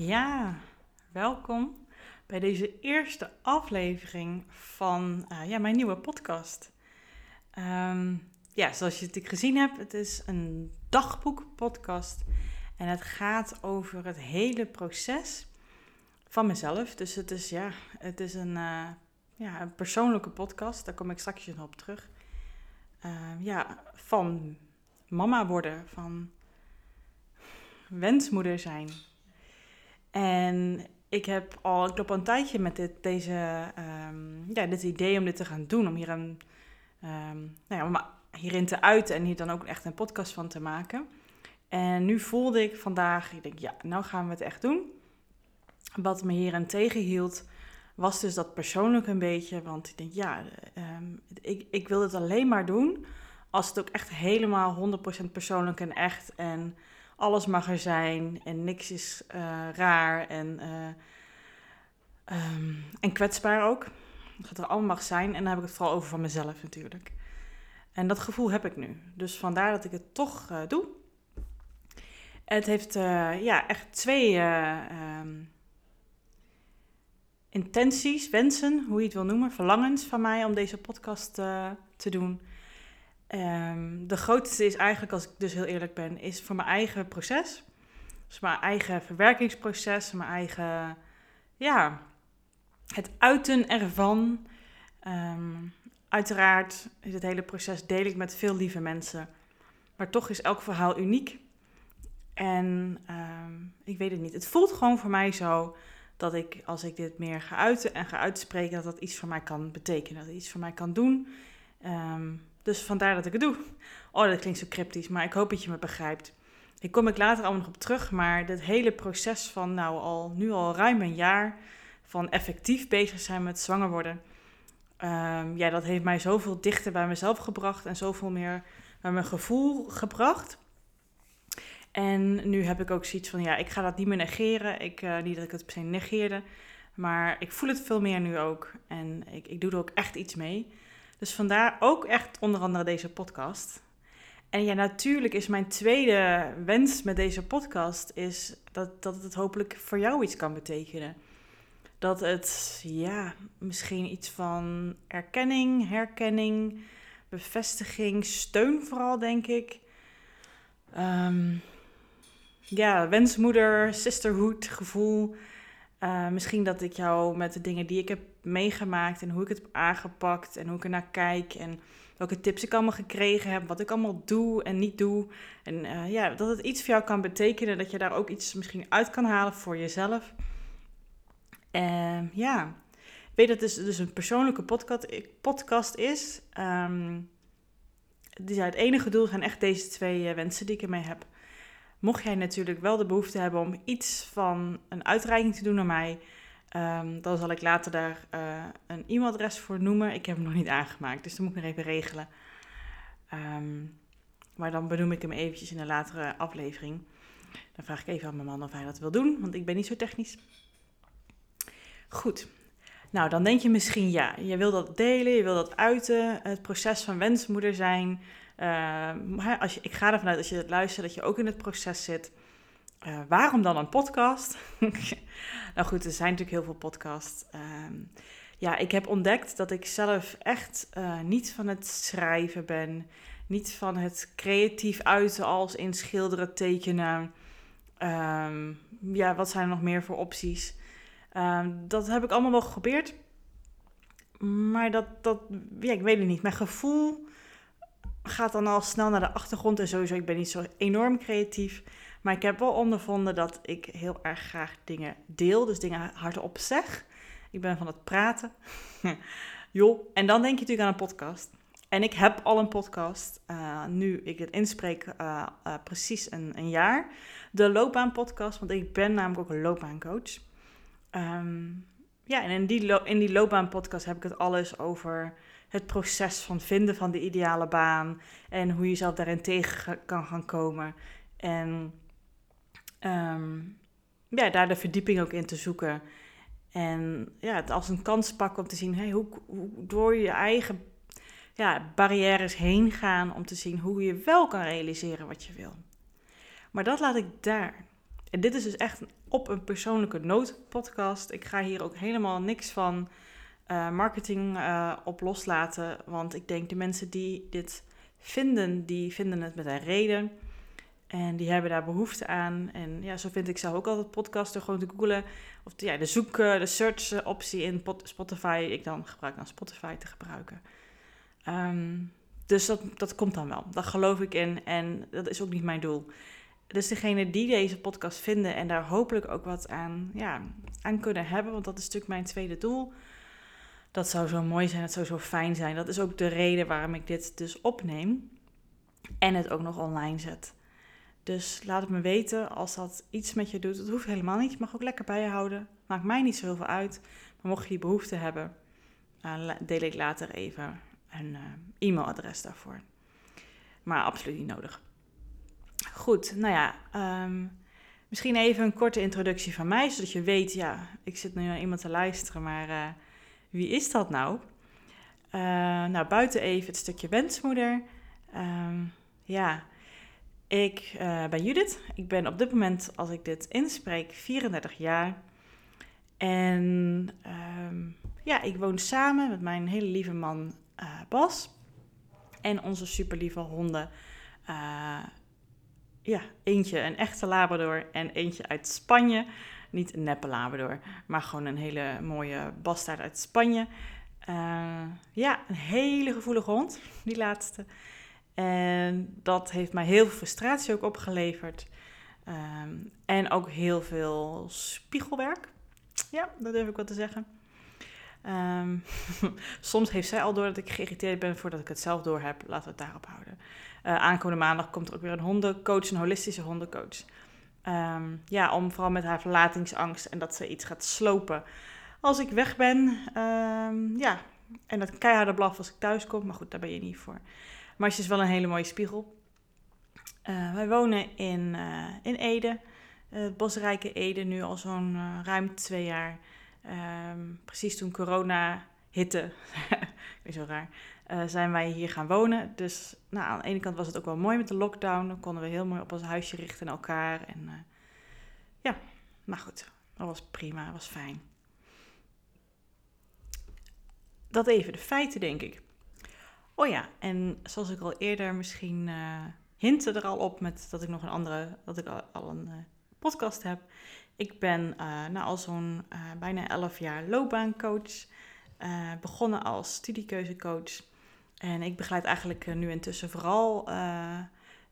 Ja, welkom bij deze eerste aflevering van uh, ja, mijn nieuwe podcast. Ehm, ja, zoals je natuurlijk gezien hebt, het is een dagboek-podcast. En het gaat over het hele proces van mezelf. Dus het is, ja, het is een, uh, ja, een persoonlijke podcast. Daar kom ik straks nog op terug. Uh, ja, van mama worden, van wensmoeder zijn. En ik heb al, ik loop al een tijdje met dit, deze, um, ja, dit idee om dit te gaan doen. Om hier een, um, nou ja, om hierin te uiten en hier dan ook echt een podcast van te maken. En nu voelde ik vandaag, ik denk, ja, nou gaan we het echt doen. Wat me hierin tegenhield, was dus dat persoonlijk een beetje. Want ik denk, ja, um, ik, ik wil het alleen maar doen als het ook echt helemaal 100% persoonlijk en echt en alles mag er zijn en niks is uh, raar en, uh, um, en kwetsbaar ook. Dat er allemaal mag zijn en dan heb ik het vooral over van mezelf natuurlijk. En dat gevoel heb ik nu. Dus vandaar dat ik het toch uh, doe. Het heeft ja, echt twee um, intenties, wensen, hoe je het wil noemen, verlangens van mij om deze podcast te doen. Um, de grootste is eigenlijk, als ik dus heel eerlijk ben, is voor mijn eigen proces. Dus mijn eigen verwerkingsproces, mijn eigen, ja, het uiten ervan. Um, uiteraard is het hele proces deel ik met veel lieve mensen. Maar toch is elk verhaal uniek. En um, ik weet het niet. Het voelt gewoon voor mij zo dat ik, als ik dit meer ga uiten en ga uitspreken, dat dat iets voor mij kan betekenen. Dat het iets voor mij kan doen. Um, dus vandaar dat ik het doe. Oh, dat klinkt zo cryptisch, maar ik hoop dat je me begrijpt. Ik kom ik later allemaal nog op terug, maar dit hele proces van nou al, nu al ruim een jaar van effectief bezig zijn met zwanger worden. Um, ja, dat heeft mij zoveel dichter bij mezelf gebracht en zoveel meer bij mijn gevoel gebracht. En nu heb ik ook zoiets van, ja, ik ga dat niet meer negeren. Ik, uh, niet dat ik het per se negeerde, maar ik voel het veel meer nu ook. En ik, ik doe er ook echt iets mee. Dus vandaar ook echt onder andere deze podcast. En ja, natuurlijk is mijn tweede wens met deze podcast is dat, dat het hopelijk voor jou iets kan betekenen. Dat het, ja, misschien iets van erkenning, herkenning, bevestiging, steun vooral, denk ik. Um, ja, wensmoeder, sisterhood gevoel. Uh, misschien dat ik jou met de dingen die ik heb meegemaakt en hoe ik het heb aangepakt en hoe ik er naar kijk en welke tips ik allemaal gekregen heb, wat ik allemaal doe en niet doe. En uh, ja, dat het iets voor jou kan betekenen, dat je daar ook iets misschien uit kan halen voor jezelf. En ja, ik weet dat het dus, dus een persoonlijke podcast, is. Um, dus het enige doel zijn echt deze twee uh, wensen die ik ermee heb. Mocht jij natuurlijk wel de behoefte hebben om iets van een uitreiking te doen naar mij, um, dan zal ik later daar uh, een e-mailadres voor noemen. Ik heb hem nog niet aangemaakt, dus dat moet ik nog even regelen. Um, maar dan benoem ik hem eventjes in een latere aflevering. Dan vraag ik even aan mijn man of hij dat wil doen, want ik ben niet zo technisch. Goed. Nou, dan denk je misschien ja, je wil dat delen, je wil dat uiten, het proces van wensmoeder zijn, uh, als ik ga ervan uit als je het luistert dat je ook in het proces zit. Uh, waarom dan een podcast? nou goed, er zijn natuurlijk heel veel podcasts. Uh, ja, ik heb ontdekt dat ik zelf echt uh, niet van het schrijven ben. Niet van het creatief uiten als in schilderen, tekenen. Um, ja, wat zijn er nog meer voor opties? Um, dat heb ik allemaal wel geprobeerd. Maar dat, dat ja, ik weet het niet. Mijn gevoel gaat dan al snel naar de achtergrond. En sowieso, ik ben niet zo enorm creatief. Maar ik heb wel ondervonden dat ik heel erg graag dingen deel. Dus dingen hardop zeg. Ik ben van het praten. Joh. En dan denk je natuurlijk aan een podcast. En ik heb al een podcast. Uh, nu ik het inspreek, uh, uh, precies een, een, jaar. De loopbaanpodcast. Want ik ben namelijk ook een loopbaancoach. Um, ja, en in die, in die loopbaanpodcast heb ik het alles over het proces van vinden van de ideale baan en hoe je zelf daarin tegen kan gaan komen. En um, ja, daar de verdieping ook in te zoeken. En ja, het als een kans pakken om te zien hey, hoe, hoe door je eigen ja, barrières heen gaan om te zien hoe je wel kan realiseren wat je wil. Maar dat laat ik daar. En dit is dus echt op een persoonlijke noot podcast. Ik ga hier ook helemaal niks van uh, marketing uh, op loslaten. Want ik denk de mensen die dit vinden, die vinden het met een reden. En die hebben daar behoefte aan. En ja, zo vind ik zelf ook altijd podcasten. Gewoon te googlen. Of ja, de zoeken, de search optie in Spotify. Ik dan gebruik dan Spotify te gebruiken. Um, dus dat, dat komt dan wel. Daar geloof ik in. En dat is ook niet mijn doel. Dus degene die deze podcast vinden en daar hopelijk ook wat aan, ja, aan kunnen hebben. Want dat is natuurlijk mijn tweede doel dat zou zo mooi zijn, het zou zo fijn zijn. Dat is ook de reden waarom ik dit dus opneem en het ook nog online zet. Dus laat het me weten als dat iets met je doet. Het hoeft helemaal niet. Je mag ook lekker bij je houden. Maakt mij niet zoveel uit. Maar mocht je die behoefte hebben, deel ik later even een uh, e-mailadres daarvoor. Maar absoluut niet nodig. Goed, nou ja, ehm, misschien even een korte introductie van mij, zodat je weet, ja, ik zit nu naar iemand te luisteren, maar uh, wie is dat nou? Uh, nou, buiten even het stukje wensmoeder. Uh, ja, ik uh, ben Judith. Ik ben op dit moment, als ik dit inspreek, 34 jaar. En um, ja, ik woon samen met mijn hele lieve man uh, Bas. En onze super lieve honden. ja, eentje een echte Labrador en eentje uit Spanje. Niet een neppe Labrador, maar gewoon een hele mooie bastaard uit Spanje. Ja, een hele gevoelige hond, die laatste. En dat heeft mij heel veel frustratie ook opgeleverd. Um, en ook heel veel spiegelwerk. Ja, dat durf ik wel te zeggen. Um, soms heeft zij al door dat ik geïrriteerd ben voordat ik het zelf door heb. Laten we het daarop houden. Uh, aankomende maandag komt er ook weer een hondencoach, een holistische hondencoach. Um, ja, om vooral met haar verlatingsangst en dat ze iets gaat slopen. Als ik weg ben, ja, en dat keiharde blaf als ik thuis kom, maar goed, daar ben je niet voor. Maar ze is wel een hele mooie spiegel. Uh, wij wonen in, uh, in Ede, het bosrijke Ede, nu al zo'n uh, ruim twee jaar. Um, precies toen corona hitte, zo raar, zijn wij hier gaan wonen. Dus nou, aan de ene kant was het ook wel mooi met de lockdown. Dan konden we heel mooi op ons huisje richten in elkaar. En ja, maar goed, dat was prima, dat was fijn. Dat even de feiten, denk ik. Oh ja, en zoals ik al eerder misschien uh, hintte er al op met dat ik nog een andere, dat ik al, een uh, podcast heb. Ik ben uh, nou al zo'n bijna 11 jaar loopbaancoach. begonnen als studiekeuzecoach. En ik begeleid eigenlijk nu intussen vooral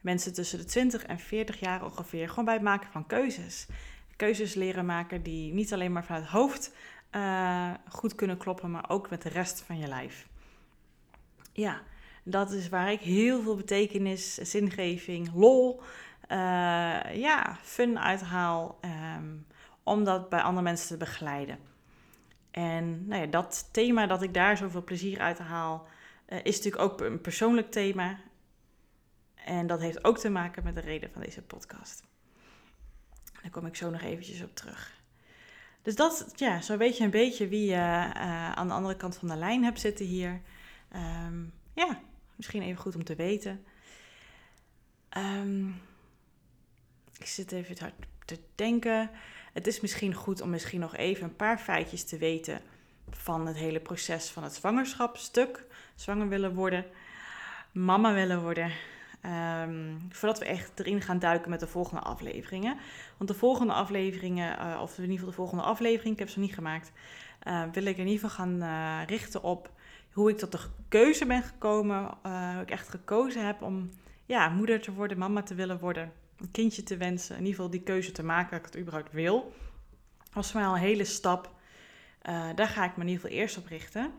mensen tussen de 20 en 40 jaar ongeveer. Gewoon bij het maken van keuzes. Keuzes leren maken die niet alleen maar vanuit het hoofd goed kunnen kloppen, maar ook met de rest van je lijf. Ja, dat is waar ik heel veel betekenis, zingeving, lol, ja, fun uithaal. Um, om dat bij andere mensen te begeleiden. En nou ja, dat thema dat ik daar zoveel plezier uit haal uh, is natuurlijk ook een persoonlijk thema. En dat heeft ook te maken met de reden van deze podcast. Daar kom ik zo nog eventjes op terug. Dus dat, ja, zo weet je een beetje wie je uh, aan de andere kant van de lijn hebt zitten hier. Um, ja, misschien even goed om te weten. Um, ik zit even hard te denken. Het is misschien goed om misschien nog even een paar feitjes te weten van het hele proces van het zwangerschapstuk zwanger willen worden, mama willen worden. Um, voordat we echt erin gaan duiken met de volgende afleveringen. Want de volgende afleveringen, uh, of in ieder geval de volgende aflevering, ik heb ze niet gemaakt, uh, wil ik in ieder geval gaan uh, richten op hoe ik tot de keuze ben gekomen. hoe ik echt gekozen heb om ja, moeder te worden, mama te willen worden, een kindje te wensen. In ieder geval die keuze te maken dat ik het überhaupt wil. Was voor mij een hele stap. daar ga ik me in ieder geval eerst op richten.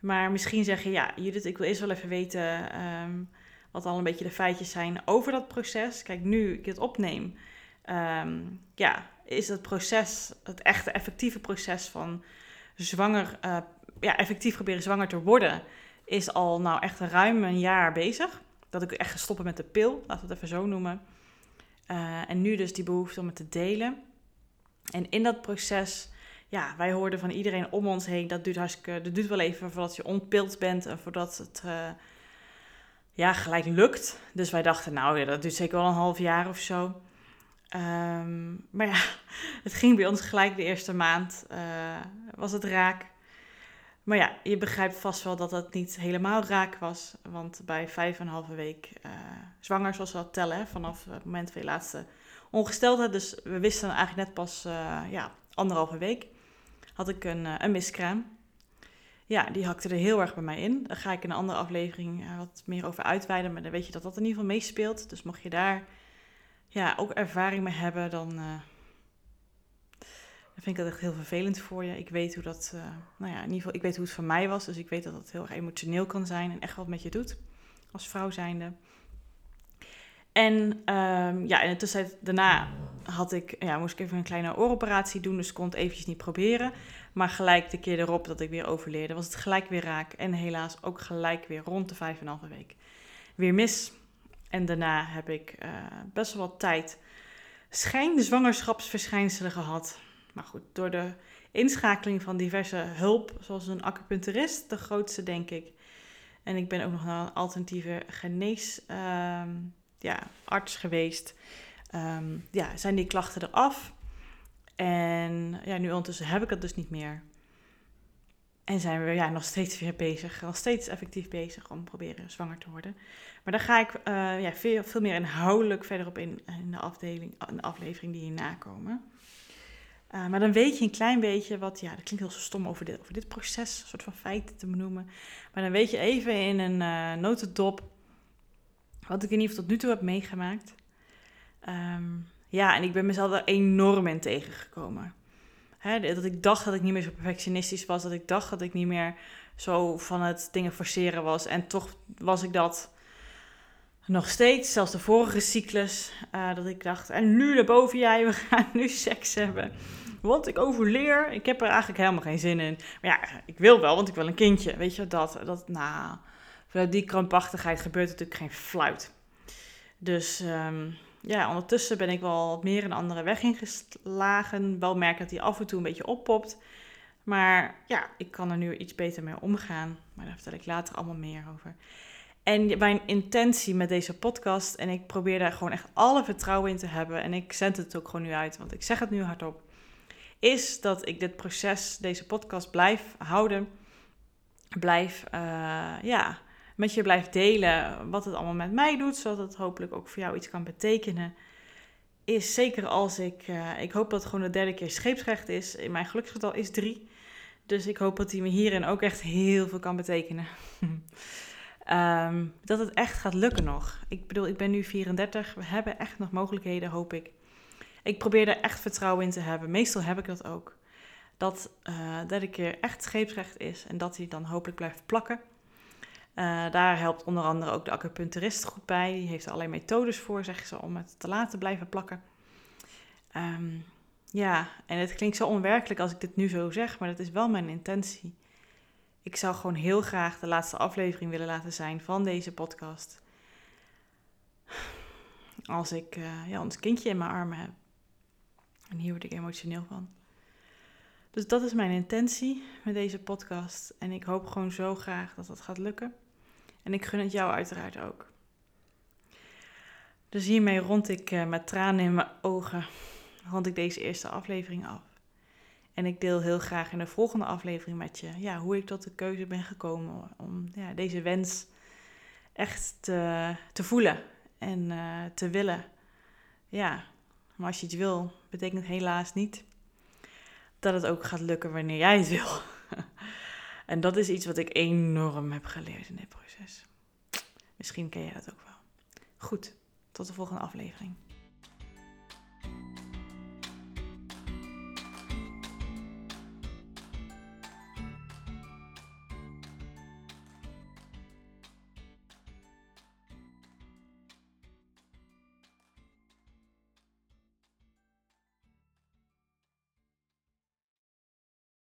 Maar misschien zeg je, ja, Judith, ik wil eerst wel even weten um, wat al een beetje de feitjes zijn over dat proces. Kijk, nu ik het opneem, um, ja, is het proces, het echte effectieve proces van zwanger, uh, ja, effectief proberen zwanger te worden, is al nou echt ruim een jaar bezig. Dat ik echt ga stoppen met de pil, laten we het even zo noemen. Uh, en nu dus die behoefte om het te delen. En in dat proces ja, wij hoorden van iedereen om ons heen, dat duurt hartstikke, dat duurt wel even voordat je ontpild bent en voordat het uh, ja, gelijk lukt. Dus wij dachten, nou ja, dat duurt zeker wel een half jaar of zo. Ehm, maar ja, het ging bij ons gelijk de eerste maand. Uh, was het raak. Maar ja, je begrijpt vast wel dat het niet helemaal raak was. Want bij vijf en een halve week uh, zwanger, zoals we dat tellen, vanaf het moment van je laatste ongesteldheid. Dus we wisten eigenlijk net pas uh, ja, anderhalve week. Had ik een, een miskraam. Ja, die hakte er heel erg bij mij in. Daar ga ik in een andere aflevering wat meer over uitweiden. Maar dan weet je dat dat in ieder geval meespeelt. Dus mocht je daar ja, ook ervaring mee hebben, dan, dan vind ik dat echt heel vervelend voor je. Ik weet hoe dat, uh, nou ja, in ieder geval, ik weet hoe het voor mij was. Dus ik weet dat het heel erg emotioneel kan zijn en echt wat met je doet als vrouw zijnde. En um, ja, in de tussentijd daarna had ik, ja, moest ik even een kleine ooroperatie doen, dus kon het eventjes niet proberen. Maar gelijk de keer erop dat ik weer overleerde, was het gelijk weer raak. En helaas ook gelijk weer rond de vijf en halve week weer mis. En daarna heb ik uh, best wel wat tijd schijn zwangerschapsverschijnselen gehad. Maar goed, door de inschakeling van diverse hulp, zoals een acupuncturist, de grootste denk ik. En ik ben ook nog naar een alternatieve geneesarts uh, ja, geweest. Um, ja, zijn die klachten eraf. En ja, nu ondertussen heb ik het dus niet meer. En zijn we ja, nog steeds weer bezig, nog steeds effectief bezig om proberen zwanger te worden. Maar daar ga ik uh, ja, veel, veel meer inhoudelijk verder op in, in, de, afdeling, in de aflevering die hierna komen. Uh, maar dan weet je een klein beetje wat, ja, dat klinkt heel stom over dit, over dit proces, een soort van feiten te benoemen. Maar dan weet je even in een uh, notendop wat ik in ieder geval tot nu toe heb meegemaakt. Um, ja, en ik ben mezelf er enorm in tegengekomen. Hè, dat ik dacht dat ik niet meer zo perfectionistisch was. Dat ik dacht dat ik niet meer zo van het dingen forceren was. En toch was ik dat nog steeds. Zelfs de vorige cyclus. Uh, dat ik dacht, en nu erboven jij, we gaan nu seks hebben. Want ik overleer. Ik heb er eigenlijk helemaal geen zin in. Maar ja, ik wil wel, want ik wil een kindje. Weet je, dat, dat nou... Vanuit die krampachtigheid gebeurt natuurlijk geen fluit. Dus... Um, ja, ondertussen ben ik wel wat meer een andere weg ingeslagen. Wel merk dat hij af en toe een beetje oppopt. Maar ja, ik kan er nu iets beter mee omgaan. Maar daar vertel ik later allemaal meer over. En mijn intentie met deze podcast, en ik probeer daar gewoon echt alle vertrouwen in te hebben. En ik zend het ook gewoon nu uit, want ik zeg het nu hardop. Is dat ik dit proces, deze podcast blijf houden. Blijf, uh, ja, met je blijft delen wat het allemaal met mij doet, zodat het hopelijk ook voor jou iets kan betekenen. Is zeker als ik, uh, ik hoop dat het gewoon de derde keer scheepsrecht is. In mijn geluksgetal is drie. Dus ik hoop dat hij me hierin ook echt heel veel kan betekenen. um, dat het echt gaat lukken nog. Ik bedoel, ik ben nu 34. We hebben echt nog mogelijkheden, hoop ik. Ik probeer er echt vertrouwen in te hebben. Meestal heb ik dat ook. Dat uh, de derde keer echt scheepsrecht is en dat hij dan hopelijk blijft plakken. Uh, daar helpt onder andere ook de acupuncturist goed bij. Die heeft er allerlei methodes voor, zeggen ze, om het te laten blijven plakken. Um, ja, en het klinkt zo onwerkelijk als ik dit nu zo zeg, maar dat is wel mijn intentie. Ik zou gewoon heel graag de laatste aflevering willen laten zijn van deze podcast. Als ik uh, ja, ons kindje in mijn armen heb. En hier word ik emotioneel van. Dus dat is mijn intentie met deze podcast. En ik hoop gewoon zo graag dat dat gaat lukken. En ik gun het jou uiteraard ook. Dus hiermee rond ik uh, met tranen in mijn ogen, rond ik deze eerste aflevering af. En ik deel heel graag in de volgende aflevering met je ja, hoe ik tot de keuze ben gekomen om ja, deze wens echt te, te voelen en uh, te willen. Ja, maar als je het wil, betekent helaas niet dat het ook gaat lukken wanneer jij het wil. En dat is iets wat ik enorm heb geleerd in dit proces. Misschien ken je dat ook wel. Goed, tot de volgende aflevering.